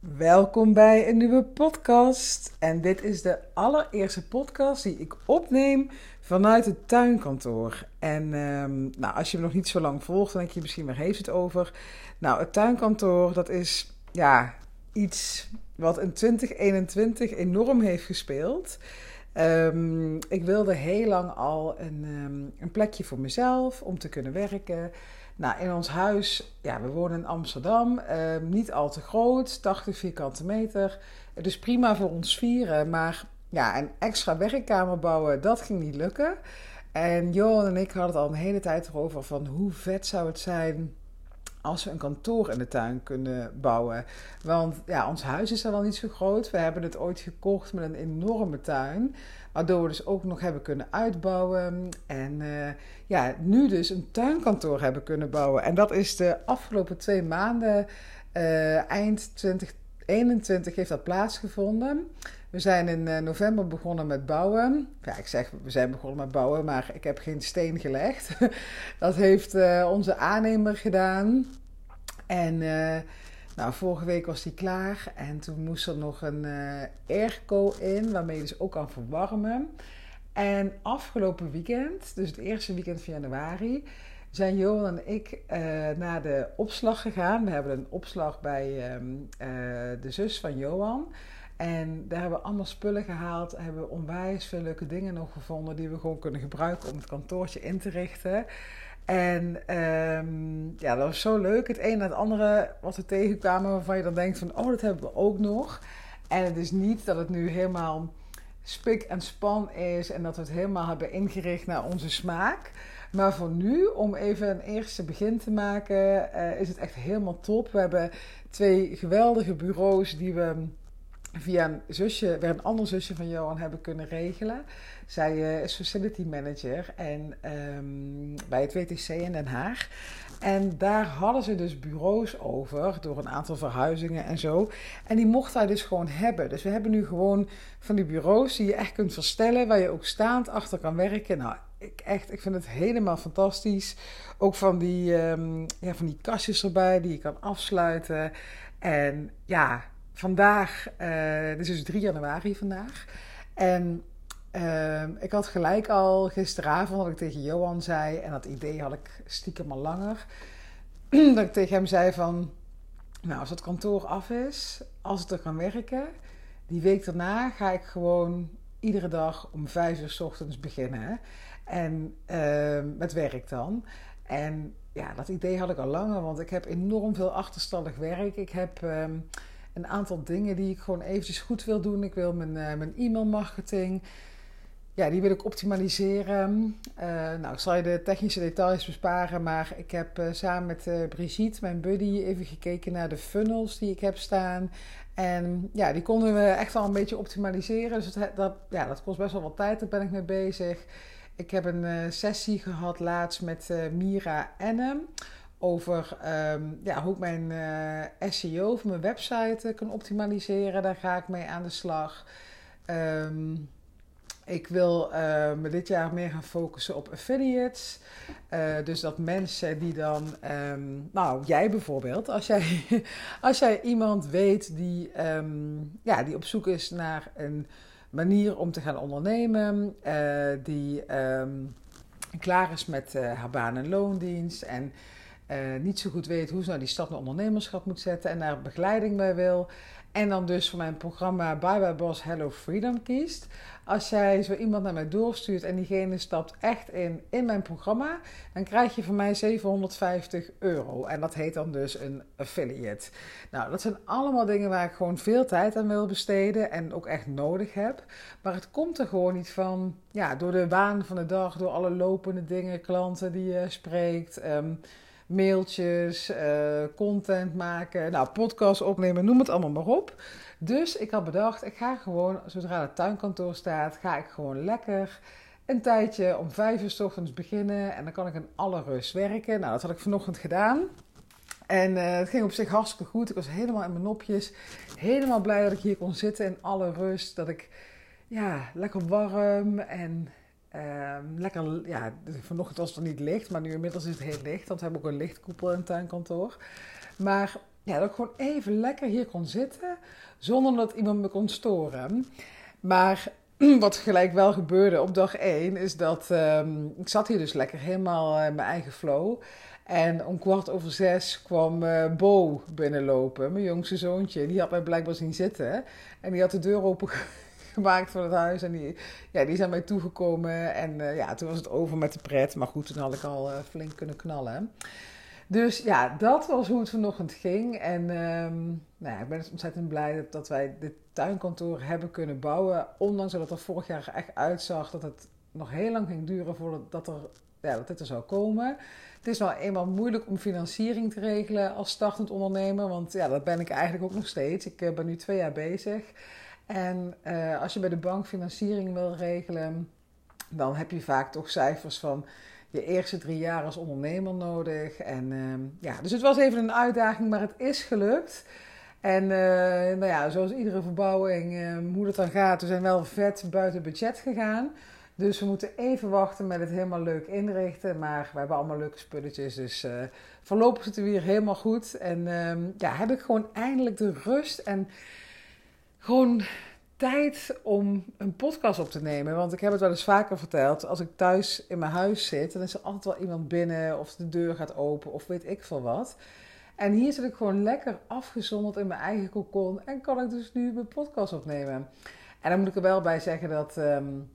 Welkom bij een nieuwe podcast. En dit is de allereerste podcast die ik opneem vanuit het tuinkantoor. En ehm, nou, als je me nog niet zo lang volgt, dan denk je misschien waar heeft het over. Nou, het tuinkantoor, dat is ja, iets wat in 2021 enorm heeft gespeeld. Ehm, ik wilde heel lang al een, ehm, een plekje voor mezelf om te kunnen werken. Nou, in ons huis, ja, we wonen in Amsterdam, ehm, niet al te groot, 80 vierkante meter. Dus prima voor ons vieren, maar ja, een extra werkkamer bouwen, dat ging niet lukken. En Johan en ik hadden het al een hele tijd erover van hoe vet zou het zijn als we een kantoor in de tuin kunnen bouwen. Want ja, ons huis is er wel niet zo groot. We hebben het ooit gekocht met een enorme tuin. Waardoor we dus ook nog hebben kunnen uitbouwen. En uh, ja, nu dus een tuinkantoor hebben kunnen bouwen. En dat is de afgelopen twee maanden, uh, eind 2021, heeft dat plaatsgevonden. We zijn in uh, november begonnen met bouwen. Ja, ik zeg we zijn begonnen met bouwen, maar ik heb geen steen gelegd. dat heeft onze aannemer gedaan. En nou, vorige week was die klaar en toen moest er nog een airco in, waarmee je dus ook kan verwarmen. En afgelopen weekend, dus het eerste weekend van januari, zijn Johan en ik naar de opslag gegaan. We hebben een opslag bij uh, de zus van Johan. En daar hebben we allemaal spullen gehaald. Hebben we onwijs veel leuke dingen nog gevonden die we gewoon kunnen gebruiken om het kantoortje in te richten. En um, ja, dat was zo leuk. Het een na het andere wat we tegenkwamen waarvan je dan denkt van... oh, dat hebben we ook nog. En het is niet dat het nu helemaal spik en span is... en dat we het helemaal hebben ingericht naar onze smaak. Maar voor nu, om even een eerste begin te maken... Uh, is het echt helemaal top. We hebben twee geweldige bureaus die we via een zusje, weer een ander zusje van Johan hebben kunnen regelen. Zij uh, is facility manager en, um, bij het WTC in Den Haag. En daar hadden ze dus bureaus over door een aantal verhuizingen en zo. En die mocht hij dus gewoon hebben. Dus we hebben nu gewoon van die bureaus die je echt kunt verstellen, waar je ook staand achter kan werken. Nou, ik, echt, ik vind het helemaal fantastisch. Ook van die, um, ja, van die kastjes erbij die je kan afsluiten. En ja, vandaag, uh, dit is dus 3 januari vandaag. En uh, ik had gelijk al gisteravond, wat ik tegen Johan zei, en dat idee had ik stiekem al langer, dat ik tegen hem zei van, nou als het kantoor af is, als het er kan werken, die week daarna ga ik gewoon iedere dag om vijf uur s ochtends beginnen. En met werk dan. En ja, dat idee had ik al langer, want ik heb enorm veel achterstallig werk. Ik heb um, een aantal dingen die ik gewoon eventjes goed wil doen. Ik wil mijn, uh, mijn e-mail marketing. Ja, die wil ik optimaliseren. Uh, nou, ik zal je de technische details besparen, maar ik heb uh, samen met Brigitte, mijn buddy, even gekeken naar de funnels die ik heb staan. En ja, die konden we echt wel een beetje optimaliseren. Dus dat, dat, ja, dat kost best wel wat tijd, daar ben ik mee bezig. Ik heb een sessie gehad laatst met Mira Ennem over um, ja, hoe ik mijn uh, SEO van mijn website uh, kan optimaliseren. Daar ga ik mee aan de slag. Um, ik wil uh, me dit jaar meer gaan focussen op affiliates. dus dat mensen die dan, um, nou jij bijvoorbeeld, als jij, als jij iemand weet die, ja, die op zoek is naar een manier om te gaan ondernemen, die klaar is met haar baan- en loondienst en niet zo goed weet hoe ze nou die stap naar ondernemerschap moet zetten en daar begeleiding bij wil. En dan dus voor mijn programma Bye Bye Boss Hello Freedom kiest. Als jij zo iemand naar mij doorstuurt en diegene stapt echt in, in mijn programma, dan krijg je van mij 750 euro. En dat heet dan dus een affiliate. Nou, dat zijn allemaal dingen waar ik gewoon veel tijd aan wil besteden en ook echt nodig heb. Maar het komt er gewoon niet van, ja, door de waan van de dag, door alle lopende dingen, klanten die je spreekt. Um, mailtjes, uh, content maken, nou, podcast opnemen, noem het allemaal maar op. Dus ik had bedacht, ik ga gewoon, zodra het tuinkantoor staat, ga ik gewoon lekker een tijdje om vijf uur s ochtends beginnen. En dan kan ik in alle rust werken. Nou, dat had ik vanochtend gedaan. En uh, het ging op zich hartstikke goed. Ik was helemaal in mijn nopjes. Helemaal blij dat ik hier kon zitten in alle rust. Dat ik, ja, lekker warm en Um, lekker, ja, vanochtend was het er niet licht, maar nu inmiddels is het heel licht, want we hebben ook een lichtkoepel in het tuinkantoor. Maar ja, dat ik gewoon even lekker hier kon zitten zonder dat iemand me kon storen. Maar wat gelijk wel gebeurde op dag 1 is dat ehm, ik zat hier dus lekker helemaal in mijn eigen flow. En om kwart over zes kwam uh, Bo binnenlopen, mijn jongste zoontje. Die had mij blijkbaar zien zitten. En die had de deur open gemaakt van het huis. En die, ja, die zijn mij toegekomen. En uh, ja, toen was het over met de pret. Maar goed, toen had ik al uh, flink kunnen knallen. Dus ja, dat was hoe het vanochtend ging. En um, nou ja, ik ben ontzettend blij dat, wij dit tuinkantoor hebben kunnen bouwen. Ondanks dat het er vorig jaar echt uitzag dat het nog heel lang ging duren voordat dat er, ja, dat dit er zou komen. Het is wel eenmaal moeilijk om financiering te regelen als startend ondernemer. Want ja, dat ben ik eigenlijk ook nog steeds. Ik ben nu twee jaar bezig. En uh, als je bij de bank financiering wil regelen, dan heb je vaak toch cijfers van je eerste drie jaar als ondernemer nodig. En uh, ja, dus het was even een uitdaging, maar het is gelukt. En uh, nou ja, zoals iedere verbouwing, hoe dat dan gaat, we zijn wel vet buiten budget gegaan. Dus we moeten even wachten met het helemaal leuk inrichten. Maar we hebben allemaal leuke spulletjes. Dus uh, voorlopig zitten we hier helemaal goed. En uh, ja, heb ik gewoon eindelijk de rust en gewoon tijd om een podcast op te nemen. Want ik heb het wel eens vaker verteld. Als ik thuis in mijn huis zit, dan is er altijd wel iemand binnen. Of de deur gaat open of weet ik veel wat. En hier zit ik gewoon lekker afgezonderd in mijn eigen cocon. En kan ik dus nu mijn podcast opnemen. En dan moet ik er wel bij zeggen dat... Um,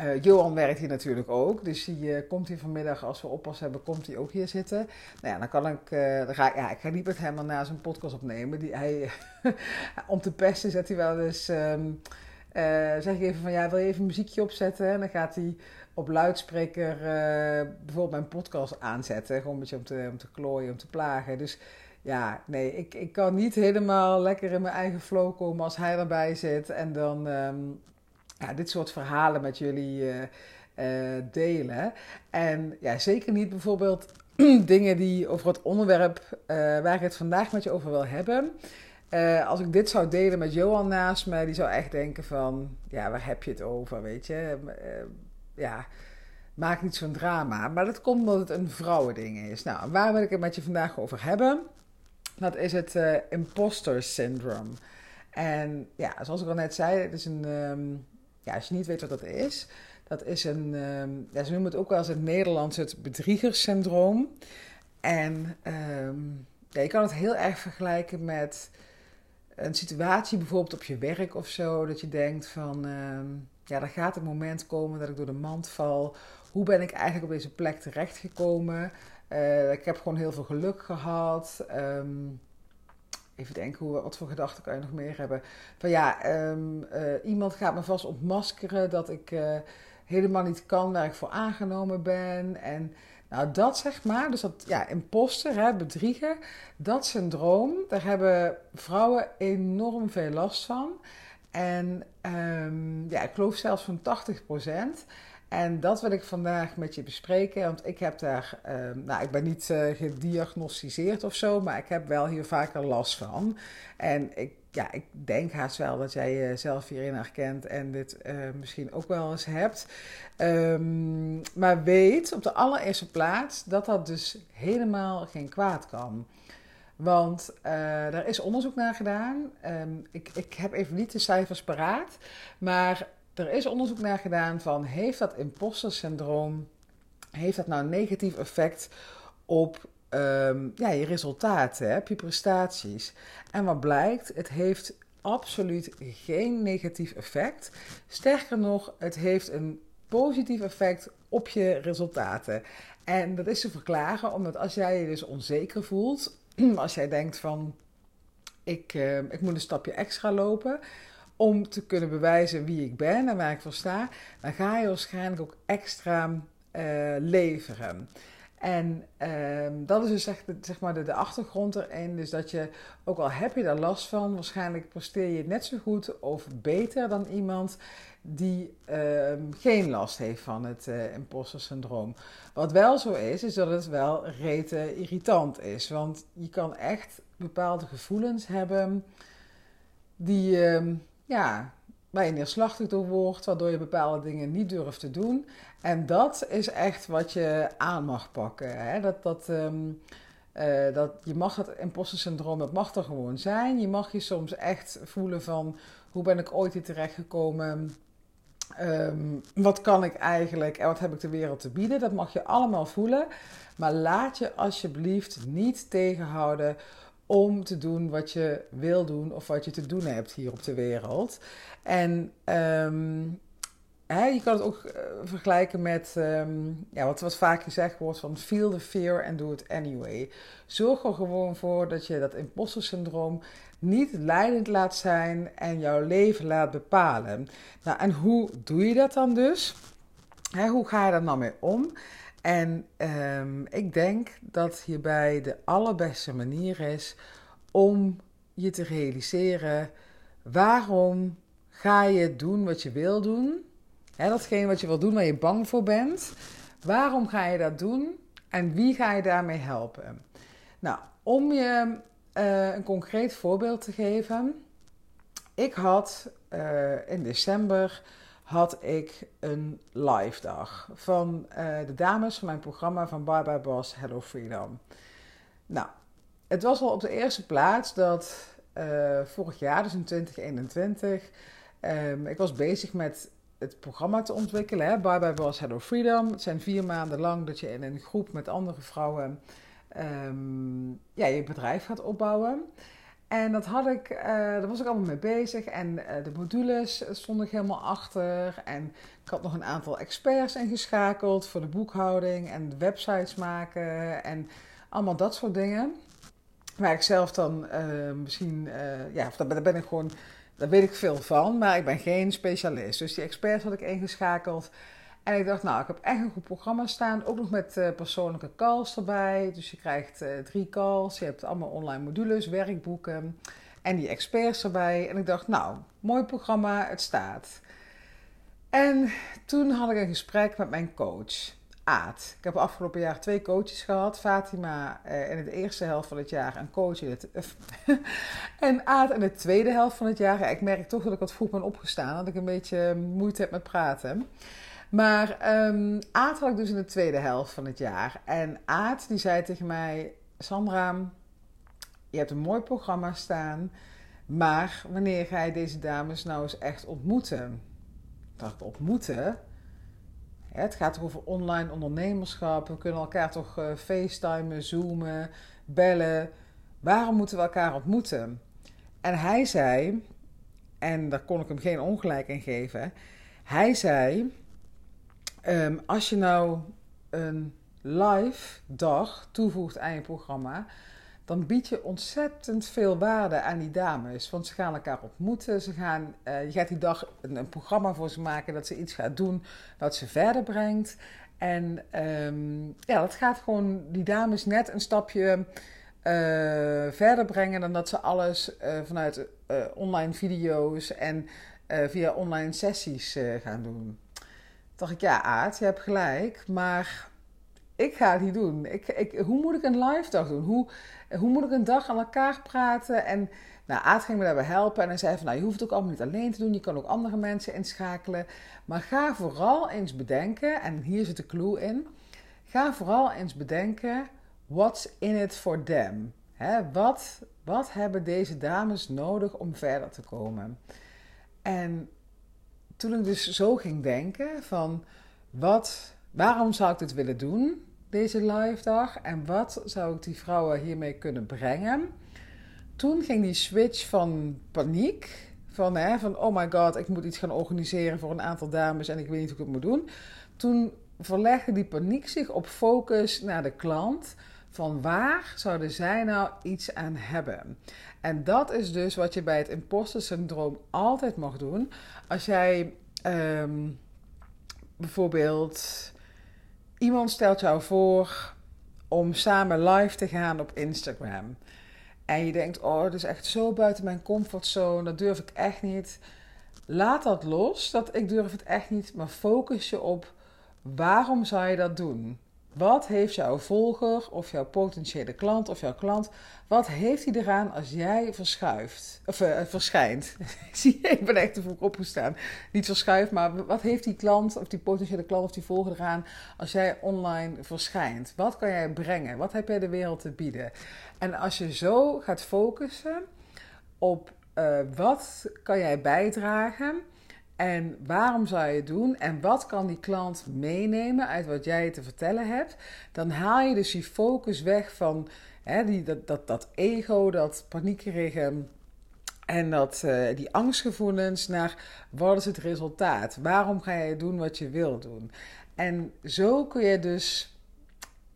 uh, Johan werkt hier natuurlijk ook, dus die uh, komt hier vanmiddag, als we oppas hebben, komt hij ook hier zitten. Nou ja, dan kan ik, uh, dan ga, ja, ik ga niet met hem na zijn podcast opnemen. Die, hij, om te pesten zet hij wel eens, um, zeg ik even van, ja, wil je even een muziekje opzetten? En dan gaat hij op luidspreker bijvoorbeeld mijn podcast aanzetten, gewoon een beetje om te, om te klooien, om te plagen. Dus ja, nee, ik, ik kan niet helemaal lekker in mijn eigen flow komen als hij erbij zit. En dan... Um, ja, dit soort verhalen met jullie uh, uh, delen. En ja, zeker niet bijvoorbeeld dingen die over het onderwerp uh, waar ik het vandaag met je over wil hebben. als ik dit zou delen met Johan naast me, die zou echt denken van, ja, waar heb je het over, weet je? ja, maak niet zo'n drama. Maar dat komt omdat het een vrouwending is. Nou, waar wil ik het met je vandaag over hebben? Dat is het imposter syndrome. En ja, zoals ik al net zei, het is een... Um, ja, als je niet weet wat dat is, dat is een, um, ja, ze noemen het ook wel als het Nederlands het bedriegerssyndroom. En um, ja, je kan het heel erg vergelijken met een situatie, bijvoorbeeld op je werk of zo, dat je denkt van, um, ja, er gaat een moment komen dat ik door de mand val. Hoe ben ik eigenlijk op deze plek terechtgekomen? Uh, ik heb gewoon heel veel geluk gehad. Even denken, hoe, wat voor gedachten kan je nog meer hebben? Van ja, um, uh, iemand gaat me vast ontmaskeren dat ik uh, helemaal niet kan waar ik voor aangenomen ben. En nou, dat zeg maar, dus dat ja, imposter, hè, bedriegen, dat syndroom, daar hebben vrouwen enorm veel last van. En um, ja, ik geloof zelfs van 80 procent. En dat wil ik vandaag met je bespreken, want ik heb daar, uh, nou ik ben niet uh, gediagnosticeerd of zo, maar ik heb wel hier vaker last van. En ik, ja, ik denk haast wel dat jij jezelf hierin herkent en dit uh, misschien ook wel eens hebt. Um, maar weet op de allereerste plaats dat dat dus helemaal geen kwaad kan. Want er is onderzoek naar gedaan. Um, ik, ik heb even niet de cijfers paraat, maar er is onderzoek naar gedaan van heeft dat imposter syndroom, heeft dat nou een negatief effect op um, ja, je resultaten, op je prestaties? En wat blijkt, het heeft absoluut geen negatief effect. Sterker nog, het heeft een positief effect op je resultaten. En dat is te verklaren omdat als jij je dus onzeker voelt, als jij denkt van ik, uh, ik moet een stapje extra lopen, om te kunnen bewijzen wie ik ben en waar ik voor sta, dan ga je waarschijnlijk ook extra uh, leveren. En uh, dat is dus zeg maar de, achtergrond erin. Dus dat je, ook al heb je daar last van, waarschijnlijk presteer je net zo goed of beter dan iemand die uh, geen last heeft van het uh, imposter syndroom. Wat wel zo is, is dat het wel rete irritant is. Want je kan echt bepaalde gevoelens hebben die ehm, ja, waar je neerslachtig door wordt, waardoor je bepaalde dingen niet durft te doen. En dat is echt wat je aan mag pakken. Hè? Dat, dat, um, Uh, dat je mag het imposter syndroom, mag er gewoon zijn. Je mag je soms echt voelen van hoe ben ik ooit hier terecht gekomen? Um, wat kan ik eigenlijk en wat heb ik de wereld te bieden? Dat mag je allemaal voelen. Maar laat je alsjeblieft niet tegenhouden om te doen wat je wil doen of wat je te doen hebt hier op de wereld. En um, je kan het ook uh, vergelijken met um, ja, wat, wat vaak gezegd wordt van feel the fear and do it anyway. Zorg er gewoon voor dat je dat imposter syndroom niet leidend laat zijn en jouw leven laat bepalen. Nou, en hoe doe je dat dan dus? Hè, hoe ga je daar nou mee om? En um, ik denk dat hierbij de allerbeste manier is om je te realiseren waarom ga je doen wat je wil doen datgene wat je wil doen waar je bang voor bent. Waarom ga je dat doen en wie ga je daarmee helpen? Nou, om je uh, een concreet voorbeeld te geven. Ik had uh, in december had ik een live dag van uh, de dames van mijn programma van Bye Bye Boss Hello Freedom. Nou, het was al op de eerste plaats dat vorig jaar, dus in 2021, um, ik was bezig met het programma te ontwikkelen. Hè. Bye Bye Was Hello Freedom. Het zijn vier maanden lang dat je in een groep met andere vrouwen um, ja, je bedrijf gaat opbouwen. En dat had ik, uh, daar was ik allemaal mee bezig. En uh, de modules stond ik helemaal achter. En ik had nog een aantal experts ingeschakeld voor de boekhouding en websites maken en allemaal dat soort dingen. Waar ik zelf dan uh, misschien, ja, daar ben ik gewoon daar weet ik veel van, maar ik ben geen specialist. Dus die experts had ik ingeschakeld. En ik dacht, nou, ik heb echt een goed programma staan. Ook nog met uh, persoonlijke calls erbij. Dus je krijgt uh, drie calls. Je hebt allemaal online modules, werkboeken. En die experts erbij. En ik dacht, nou, mooi programma, het staat. En toen had ik een gesprek met mijn coach. Aad. Ik heb afgelopen jaar twee coaches gehad. Fatima eh, in de eerste helft van het jaar en coach in het... en Aad in de tweede helft van het jaar. ik merk toch dat ik wat vroeg ben opgestaan. Dat ik een beetje moeite heb met praten. Maar um, Aad had ik dus in de tweede helft van het jaar. En Aad die zei tegen mij... Sandra, je hebt een mooi programma staan. Maar wanneer ga je deze dames nou eens echt ontmoeten? Ik dacht, ontmoeten? Het gaat over online ondernemerschap. We kunnen elkaar toch uh, facetimen, zoomen, bellen. Waarom moeten we elkaar ontmoeten? En hij zei, en daar kon ik hem geen ongelijk in geven. Hij zei: um, Als je nou een live dag toevoegt aan je programma, dan bied je ontzettend veel waarde aan die dames. Want ze gaan elkaar ontmoeten. Ze gaan, uh, je gaat die dag een, programma voor ze maken dat ze iets gaat doen wat ze verder brengt. En um, ja, dat gaat gewoon die dames net een stapje uh, verder brengen dan dat ze alles uh, vanuit online video's en via online sessies gaan doen. Dacht ik, ja, Aard, je hebt gelijk, maar ik ga het niet doen. Ik, ik, hoe moet ik een live dag doen? Hoe, hoe moet ik een dag aan elkaar praten? En nou, Aad ging me daarbij helpen en hij zei van, nou, je hoeft het ook allemaal niet alleen te doen. Je kan ook andere mensen inschakelen. Maar ga vooral eens bedenken, en hier zit de clue in. Ga vooral eens bedenken, what's in it for them? He, wat, wat hebben deze dames nodig om verder te komen? En toen ik dus zo ging denken van, wat, waarom zou ik dit willen doen? deze live dag en wat zou ik die vrouwen hiermee kunnen brengen. Toen ging die switch van paniek, van, hè, van oh my god, ik moet iets gaan organiseren voor een aantal dames en ik weet niet hoe ik het moet doen. Toen verlegde die paniek zich op focus naar de klant. Van waar zouden zij nou iets aan hebben? En dat is dus wat je bij het imposter syndroom altijd mag doen. Als jij um, bijvoorbeeld Iemand stelt jou voor om samen live te gaan op Instagram. En je denkt, oh, dat is echt zo buiten mijn comfortzone, dat durf ik echt niet. Laat dat los, dat ik durf het echt niet, maar focus je op waarom zou je dat doen? Wat heeft jouw volger of jouw potentiële klant of jouw klant, wat heeft hij eraan als jij verschuift? Of uh, verschijnt. Zie je, ik ben echt te vroeg opgestaan. Niet verschuift, maar wat heeft die klant of die potentiële klant of die volger eraan als jij online verschijnt? Wat kan jij brengen? Wat heb jij de wereld te bieden? En als je zo gaat focussen op uh, wat kan jij bijdragen en waarom zou je het doen? En wat kan die klant meenemen uit wat jij te vertellen hebt? Dan haal je dus die focus weg van hè, die, dat, dat, dat ego, dat paniekerige en dat, uh, die angstgevoelens naar wat is het resultaat? Waarom ga je doen wat je wil doen? En zo kun je dus,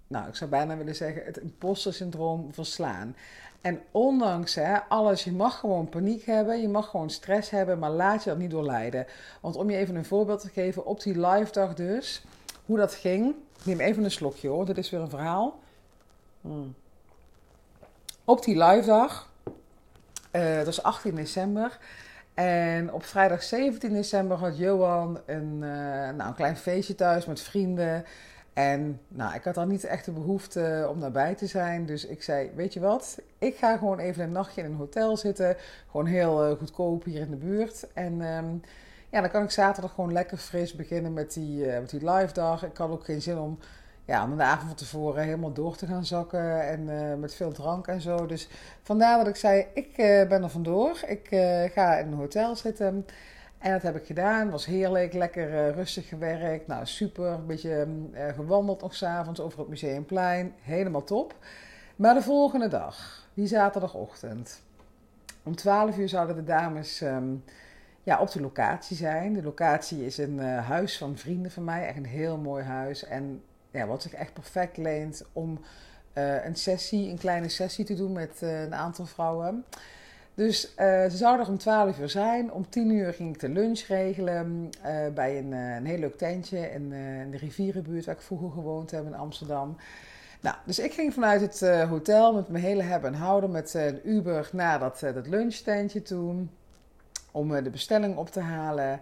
nou ik zou bijna willen zeggen, het imposter syndroom verslaan. En ondanks hè, alles, je mag gewoon paniek hebben, je mag gewoon stress hebben, maar laat je dat niet doorleiden. Want om je even een voorbeeld te geven, op die live dag dus, hoe dat ging. neem even een slokje hoor, dit is weer een verhaal. Hmm. Op die live dag, uh, dat is 18 december. En op vrijdag 17 december had Johan een, uh, nou, een klein feestje thuis met vrienden. En nou, ik had dan niet echt de behoefte om daarbij te zijn. Dus ik zei, weet je wat, ik ga gewoon even een nachtje in een hotel zitten. Gewoon heel uh, goedkoop hier in de buurt. En um, ja, dan kan ik zaterdag gewoon lekker fris beginnen met die, uh, met die live dag. Ik had ook geen zin om, ja, de avond van tevoren helemaal door te gaan zakken. En met veel drank en zo. Dus vandaar dat ik zei, ik ben er vandoor. Ik ga in een hotel zitten. En dat heb ik gedaan. Was heerlijk, lekker uh, rustig gewerkt. Nou, super. Een beetje uh, gewandeld nog s'avonds over het museumplein. Helemaal top. Maar de volgende dag, die zaterdagochtend. Om 12 uur zouden de dames um, ja, op de locatie zijn. De locatie is een uh, huis van vrienden van mij. Echt een heel mooi huis. En ja, wat zich echt perfect leent om een sessie, een kleine sessie te doen met een aantal vrouwen. Dus uh, ze zouden er om 12 uur zijn. Om 10 uur ging ik de lunch regelen uh, bij een, uh, een heel leuk tentje in, in, de rivierenbuurt waar ik vroeger gewoond heb in Amsterdam. Nou, dus ik ging vanuit het hotel met mijn hele hebben en houden met een Uber naar dat, dat lunchtentje toe. Om de bestelling op te halen.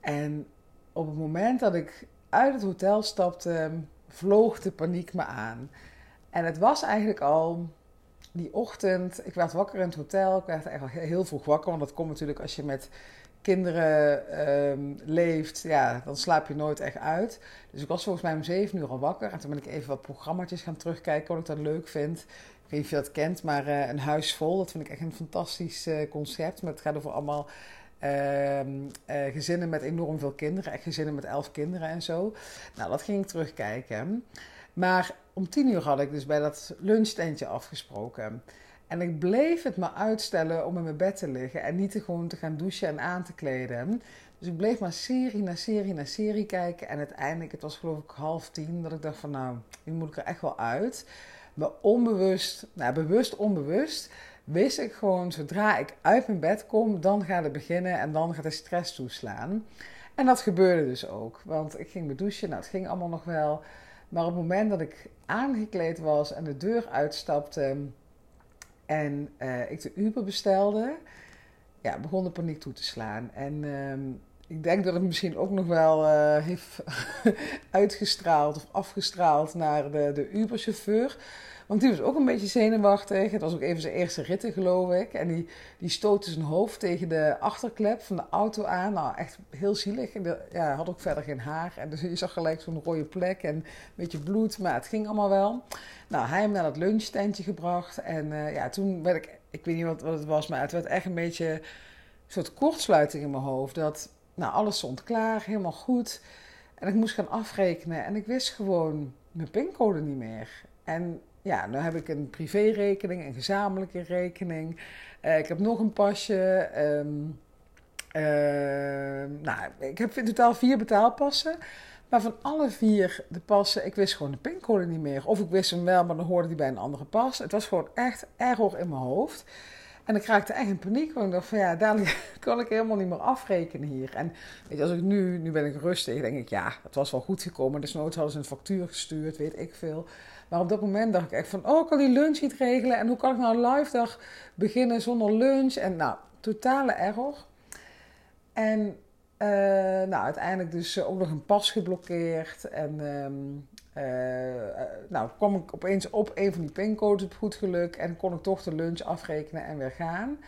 En op het moment dat ik uit het hotel stapte, vloog de paniek me aan. En het was eigenlijk al die ochtend, ik werd wakker in het hotel. Ik werd eigenlijk heel vroeg wakker, want dat komt natuurlijk als je met kinderen um, leeft. Ja, dan slaap je nooit echt uit. Dus ik was volgens mij om zeven uur al wakker. En toen ben ik even wat programma's gaan terugkijken, wat ik dat leuk vind. Ik weet niet of je dat kent, maar uh, Een Huis Vol, dat vind ik echt een fantastisch uh, concept. Maar het gaat over allemaal uh, gezinnen met enorm veel kinderen. Echt gezinnen met elf kinderen en zo. Nou, dat ging ik terugkijken. Maar om tien uur had ik dus bij dat lunchtentje afgesproken. En ik bleef het maar uitstellen om in mijn bed te liggen en niet te gewoon te gaan douchen en aan te kleden. Dus ik bleef maar serie na serie na serie kijken. En uiteindelijk, het was geloof ik half tien, dat ik dacht van nou, nu moet ik er echt wel uit. Maar onbewust, nou bewust onbewust, wist ik gewoon zodra ik uit mijn bed kom, dan gaat het beginnen en dan gaat de stress toeslaan. En dat gebeurde dus ook, want ik ging me douchen, nou het ging allemaal nog wel. Maar op het moment dat ik aangekleed was en de deur uitstapte en uh, ik de Uber bestelde, ja, begon de paniek toe te slaan. En uh, ik denk dat het misschien ook nog wel uh, heeft uitgestraald of afgestraald naar de, de Uber-chauffeur. Want die was ook een beetje zenuwachtig. Het was ook even zijn eerste ritten, geloof ik. En die, die stootte zijn hoofd tegen de achterklep van de auto aan. Nou, echt heel zielig. ja, had ook verder geen haar. En dus je zag gelijk zo'n rode plek en een beetje bloed. Maar het ging allemaal wel. Nou, hij hem naar dat lunchtentje gebracht. En uh, ja, toen werd ik... Ik weet niet wat, wat het was, maar het werd echt een beetje... Een soort kortsluiting in mijn hoofd. Dat, nou, alles stond klaar, helemaal goed. En ik moest gaan afrekenen. En ik wist gewoon mijn pincode niet meer. En ja, nu heb ik een privérekening, een gezamenlijke rekening. Uh, ik heb nog een pasje. Um, uh, nou, ik heb in totaal vier betaalpassen. Maar van alle vier de passen, ik wist gewoon de pincode niet meer. Of ik wist hem wel, maar dan hoorde die bij een andere pas. Het was gewoon echt error in mijn hoofd. En ik raakte echt in paniek. Want ik dacht van ja, dadelijk kan ik helemaal niet meer afrekenen hier. En weet je, als ik nu, nu ben ik rustig, denk ik ja, het was wel goed gekomen. Desnoods hadden ze een factuur gestuurd, weet ik veel. Maar op dat moment dacht ik echt van, oh, kan die lunch niet regelen. En hoe kan ik nou een live dag beginnen zonder lunch? En nou, totale error. En uh, nou, uiteindelijk dus ook nog een pas geblokkeerd. En um, nou, kwam ik opeens op een van die pincodes op goed geluk en kon ik toch de lunch afrekenen en weer gaan.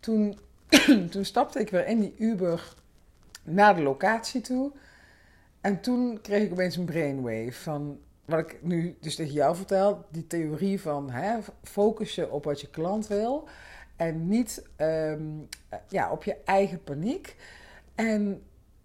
Toen, toen stapte ik weer in die Uber naar de locatie toe. En toen kreeg ik opeens een brainwave van wat ik nu dus tegen jou vertel, die theorie van hè, focus je op wat je klant wil en niet ehm, ja, op je eigen paniek. En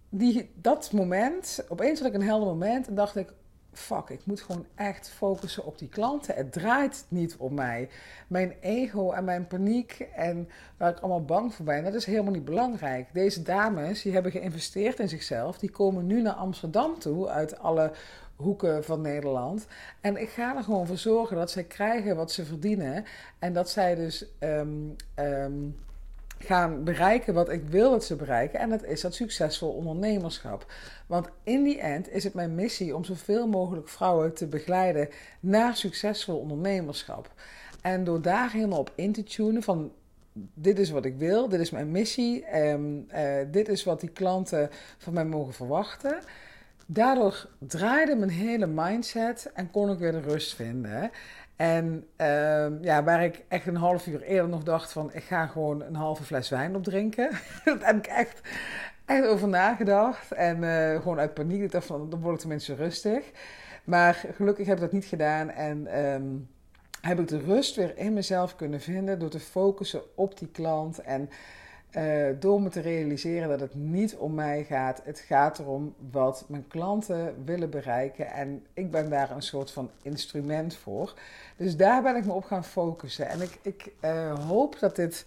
die, dat moment, opeens had ik een helder moment en dacht ik, fuck, ik moet gewoon echt focussen op die klanten. Het draait niet om mij. Mijn ego en mijn paniek en waar ik allemaal bang voor ben, dat is helemaal niet belangrijk. Deze dames, die hebben geïnvesteerd in zichzelf, die komen nu naar Amsterdam toe uit alle hoeken van Nederland. En ik ga er gewoon voor zorgen dat zij krijgen wat ze verdienen. En dat zij dus ehm, gaan bereiken wat ik wil dat ze bereiken. En dat is dat succesvol ondernemerschap. Want in die end is het mijn missie om zoveel mogelijk vrouwen te begeleiden naar succesvol ondernemerschap. En door daar helemaal op in te tunen van dit is wat ik wil, dit is mijn missie, um, dit is wat die klanten van mij mogen verwachten. Daardoor draaide mijn hele mindset en kon ik weer de rust vinden. En uh, ja, waar ik echt een half uur eerder nog dacht van... ik ga gewoon een halve fles wijn opdrinken. dat heb ik echt, echt over nagedacht. En uh, gewoon uit paniek. Dacht van, dan word ik tenminste rustig. Maar gelukkig heb ik dat niet gedaan. En um, heb ik de rust weer in mezelf kunnen vinden... door te focussen op die klant en... Uh, door me te realiseren dat het niet om mij gaat. Het gaat erom wat mijn klanten willen bereiken. En ik ben daar een soort van instrument voor. Dus daar ben ik me op gaan focussen. En ik, ik uh, hoop dat dit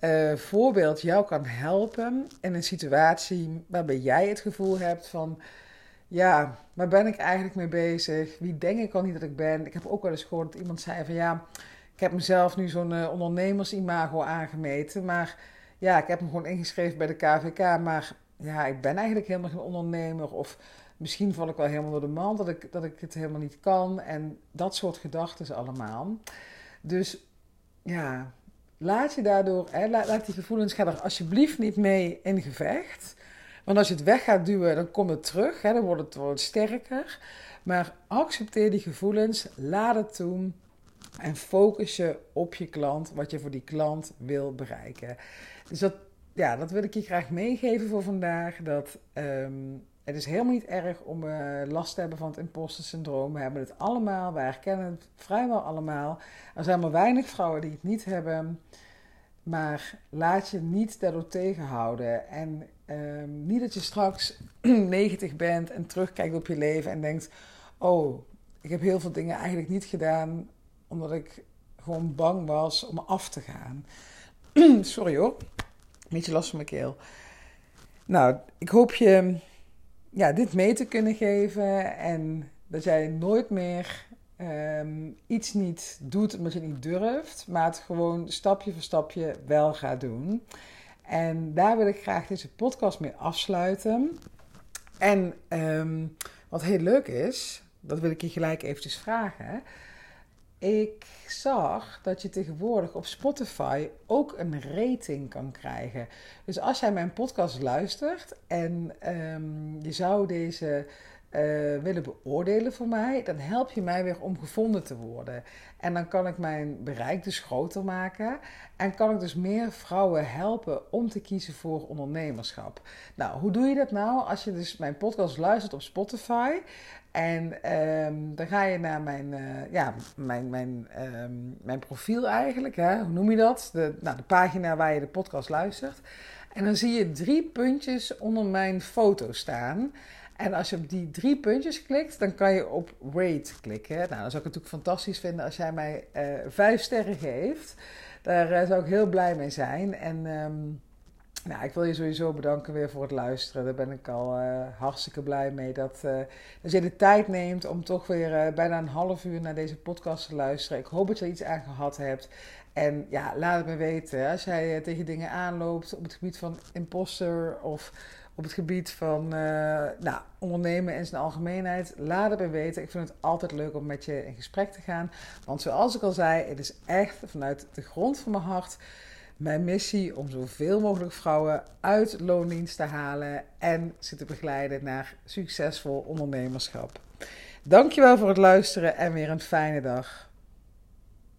uh, voorbeeld jou kan helpen in een situatie waarbij jij het gevoel hebt van. Ja, waar ben ik eigenlijk mee bezig? Wie denk ik al niet dat ik ben? Ik heb ook wel eens gehoord dat iemand zei van ja, ik heb mezelf nu zo'n ondernemersimago aangemeten, maar ja, ik heb me gewoon ingeschreven bij de KVK, maar ja, ik ben eigenlijk helemaal geen ondernemer. Of misschien val ik wel helemaal door de mand dat ik, dat ik het helemaal niet kan. En dat soort gedachten allemaal. Dus ja, laat je daardoor, laat die gevoelens, ga er alsjeblieft niet mee in gevecht. Want als je het weg gaat duwen, dan komt het terug, hè, dan wordt het, wordt sterker. Maar accepteer die gevoelens, laat het toe. En focus je op je klant, wat je voor die klant wil bereiken. Dus dat, ja, dat wil ik je graag meegeven voor vandaag. Dat um, het is helemaal niet erg om uh, last te hebben van het imposter syndroom. We hebben het allemaal, wij herkennen het vrijwel allemaal. Er zijn maar weinig vrouwen die het niet hebben. Maar laat je niet daardoor tegenhouden. En um, niet dat je straks 90 bent en terugkijkt op je leven en denkt: Oh, ik heb heel veel dingen eigenlijk niet gedaan omdat ik gewoon bang was om af te gaan. Sorry hoor. Beetje last van mijn keel. Nou, ik hoop je ja, dit mee te kunnen geven. En dat jij nooit meer um, iets niet doet omdat je niet durft. Maar het gewoon stapje voor stapje wel gaat doen. En daar wil ik graag deze podcast mee afsluiten. En um, wat heel leuk is, dat wil ik je gelijk eventjes vragen. Ik zag dat je tegenwoordig op Spotify ook een rating kan krijgen. Dus als jij mijn podcast luistert en um, je zou deze uh, willen beoordelen voor mij, dan help je mij weer om gevonden te worden. En dan kan ik mijn bereik dus groter maken. En kan ik dus meer vrouwen helpen om te kiezen voor ondernemerschap. Nou, hoe doe je dat nou? Als je dus mijn podcast luistert op Spotify. En um, dan ga je naar mijn, uh, ja, mijn, mijn, um, mijn profiel eigenlijk. Hè? Hoe noem je dat? De, nou, de pagina waar je de podcast luistert. En dan zie je drie puntjes onder mijn foto staan. En als je op die drie puntjes klikt, dan kan je op rate klikken. Nou, dan zou ik het natuurlijk fantastisch vinden als jij mij uh, vijf sterren geeft. Daar uh, zou ik heel blij mee zijn. En um, nou, ik wil je sowieso bedanken weer voor het luisteren. Daar ben ik al uh, hartstikke blij mee. Dat, uh, dat je de tijd neemt om toch weer uh, bijna een half uur naar deze podcast te luisteren. Ik hoop dat je er iets aan gehad hebt. En ja, laat het me weten. Als jij tegen dingen aanloopt op het gebied van imposter of op het gebied van nou, ondernemen in zijn algemeenheid, laat het me weten. Ik vind het altijd leuk om met je in gesprek te gaan. Want zoals ik al zei, het is echt vanuit de grond van mijn hart mijn missie om zoveel mogelijk vrouwen uit loondienst te halen en ze te begeleiden naar succesvol ondernemerschap. Dankjewel voor het luisteren en weer een fijne dag.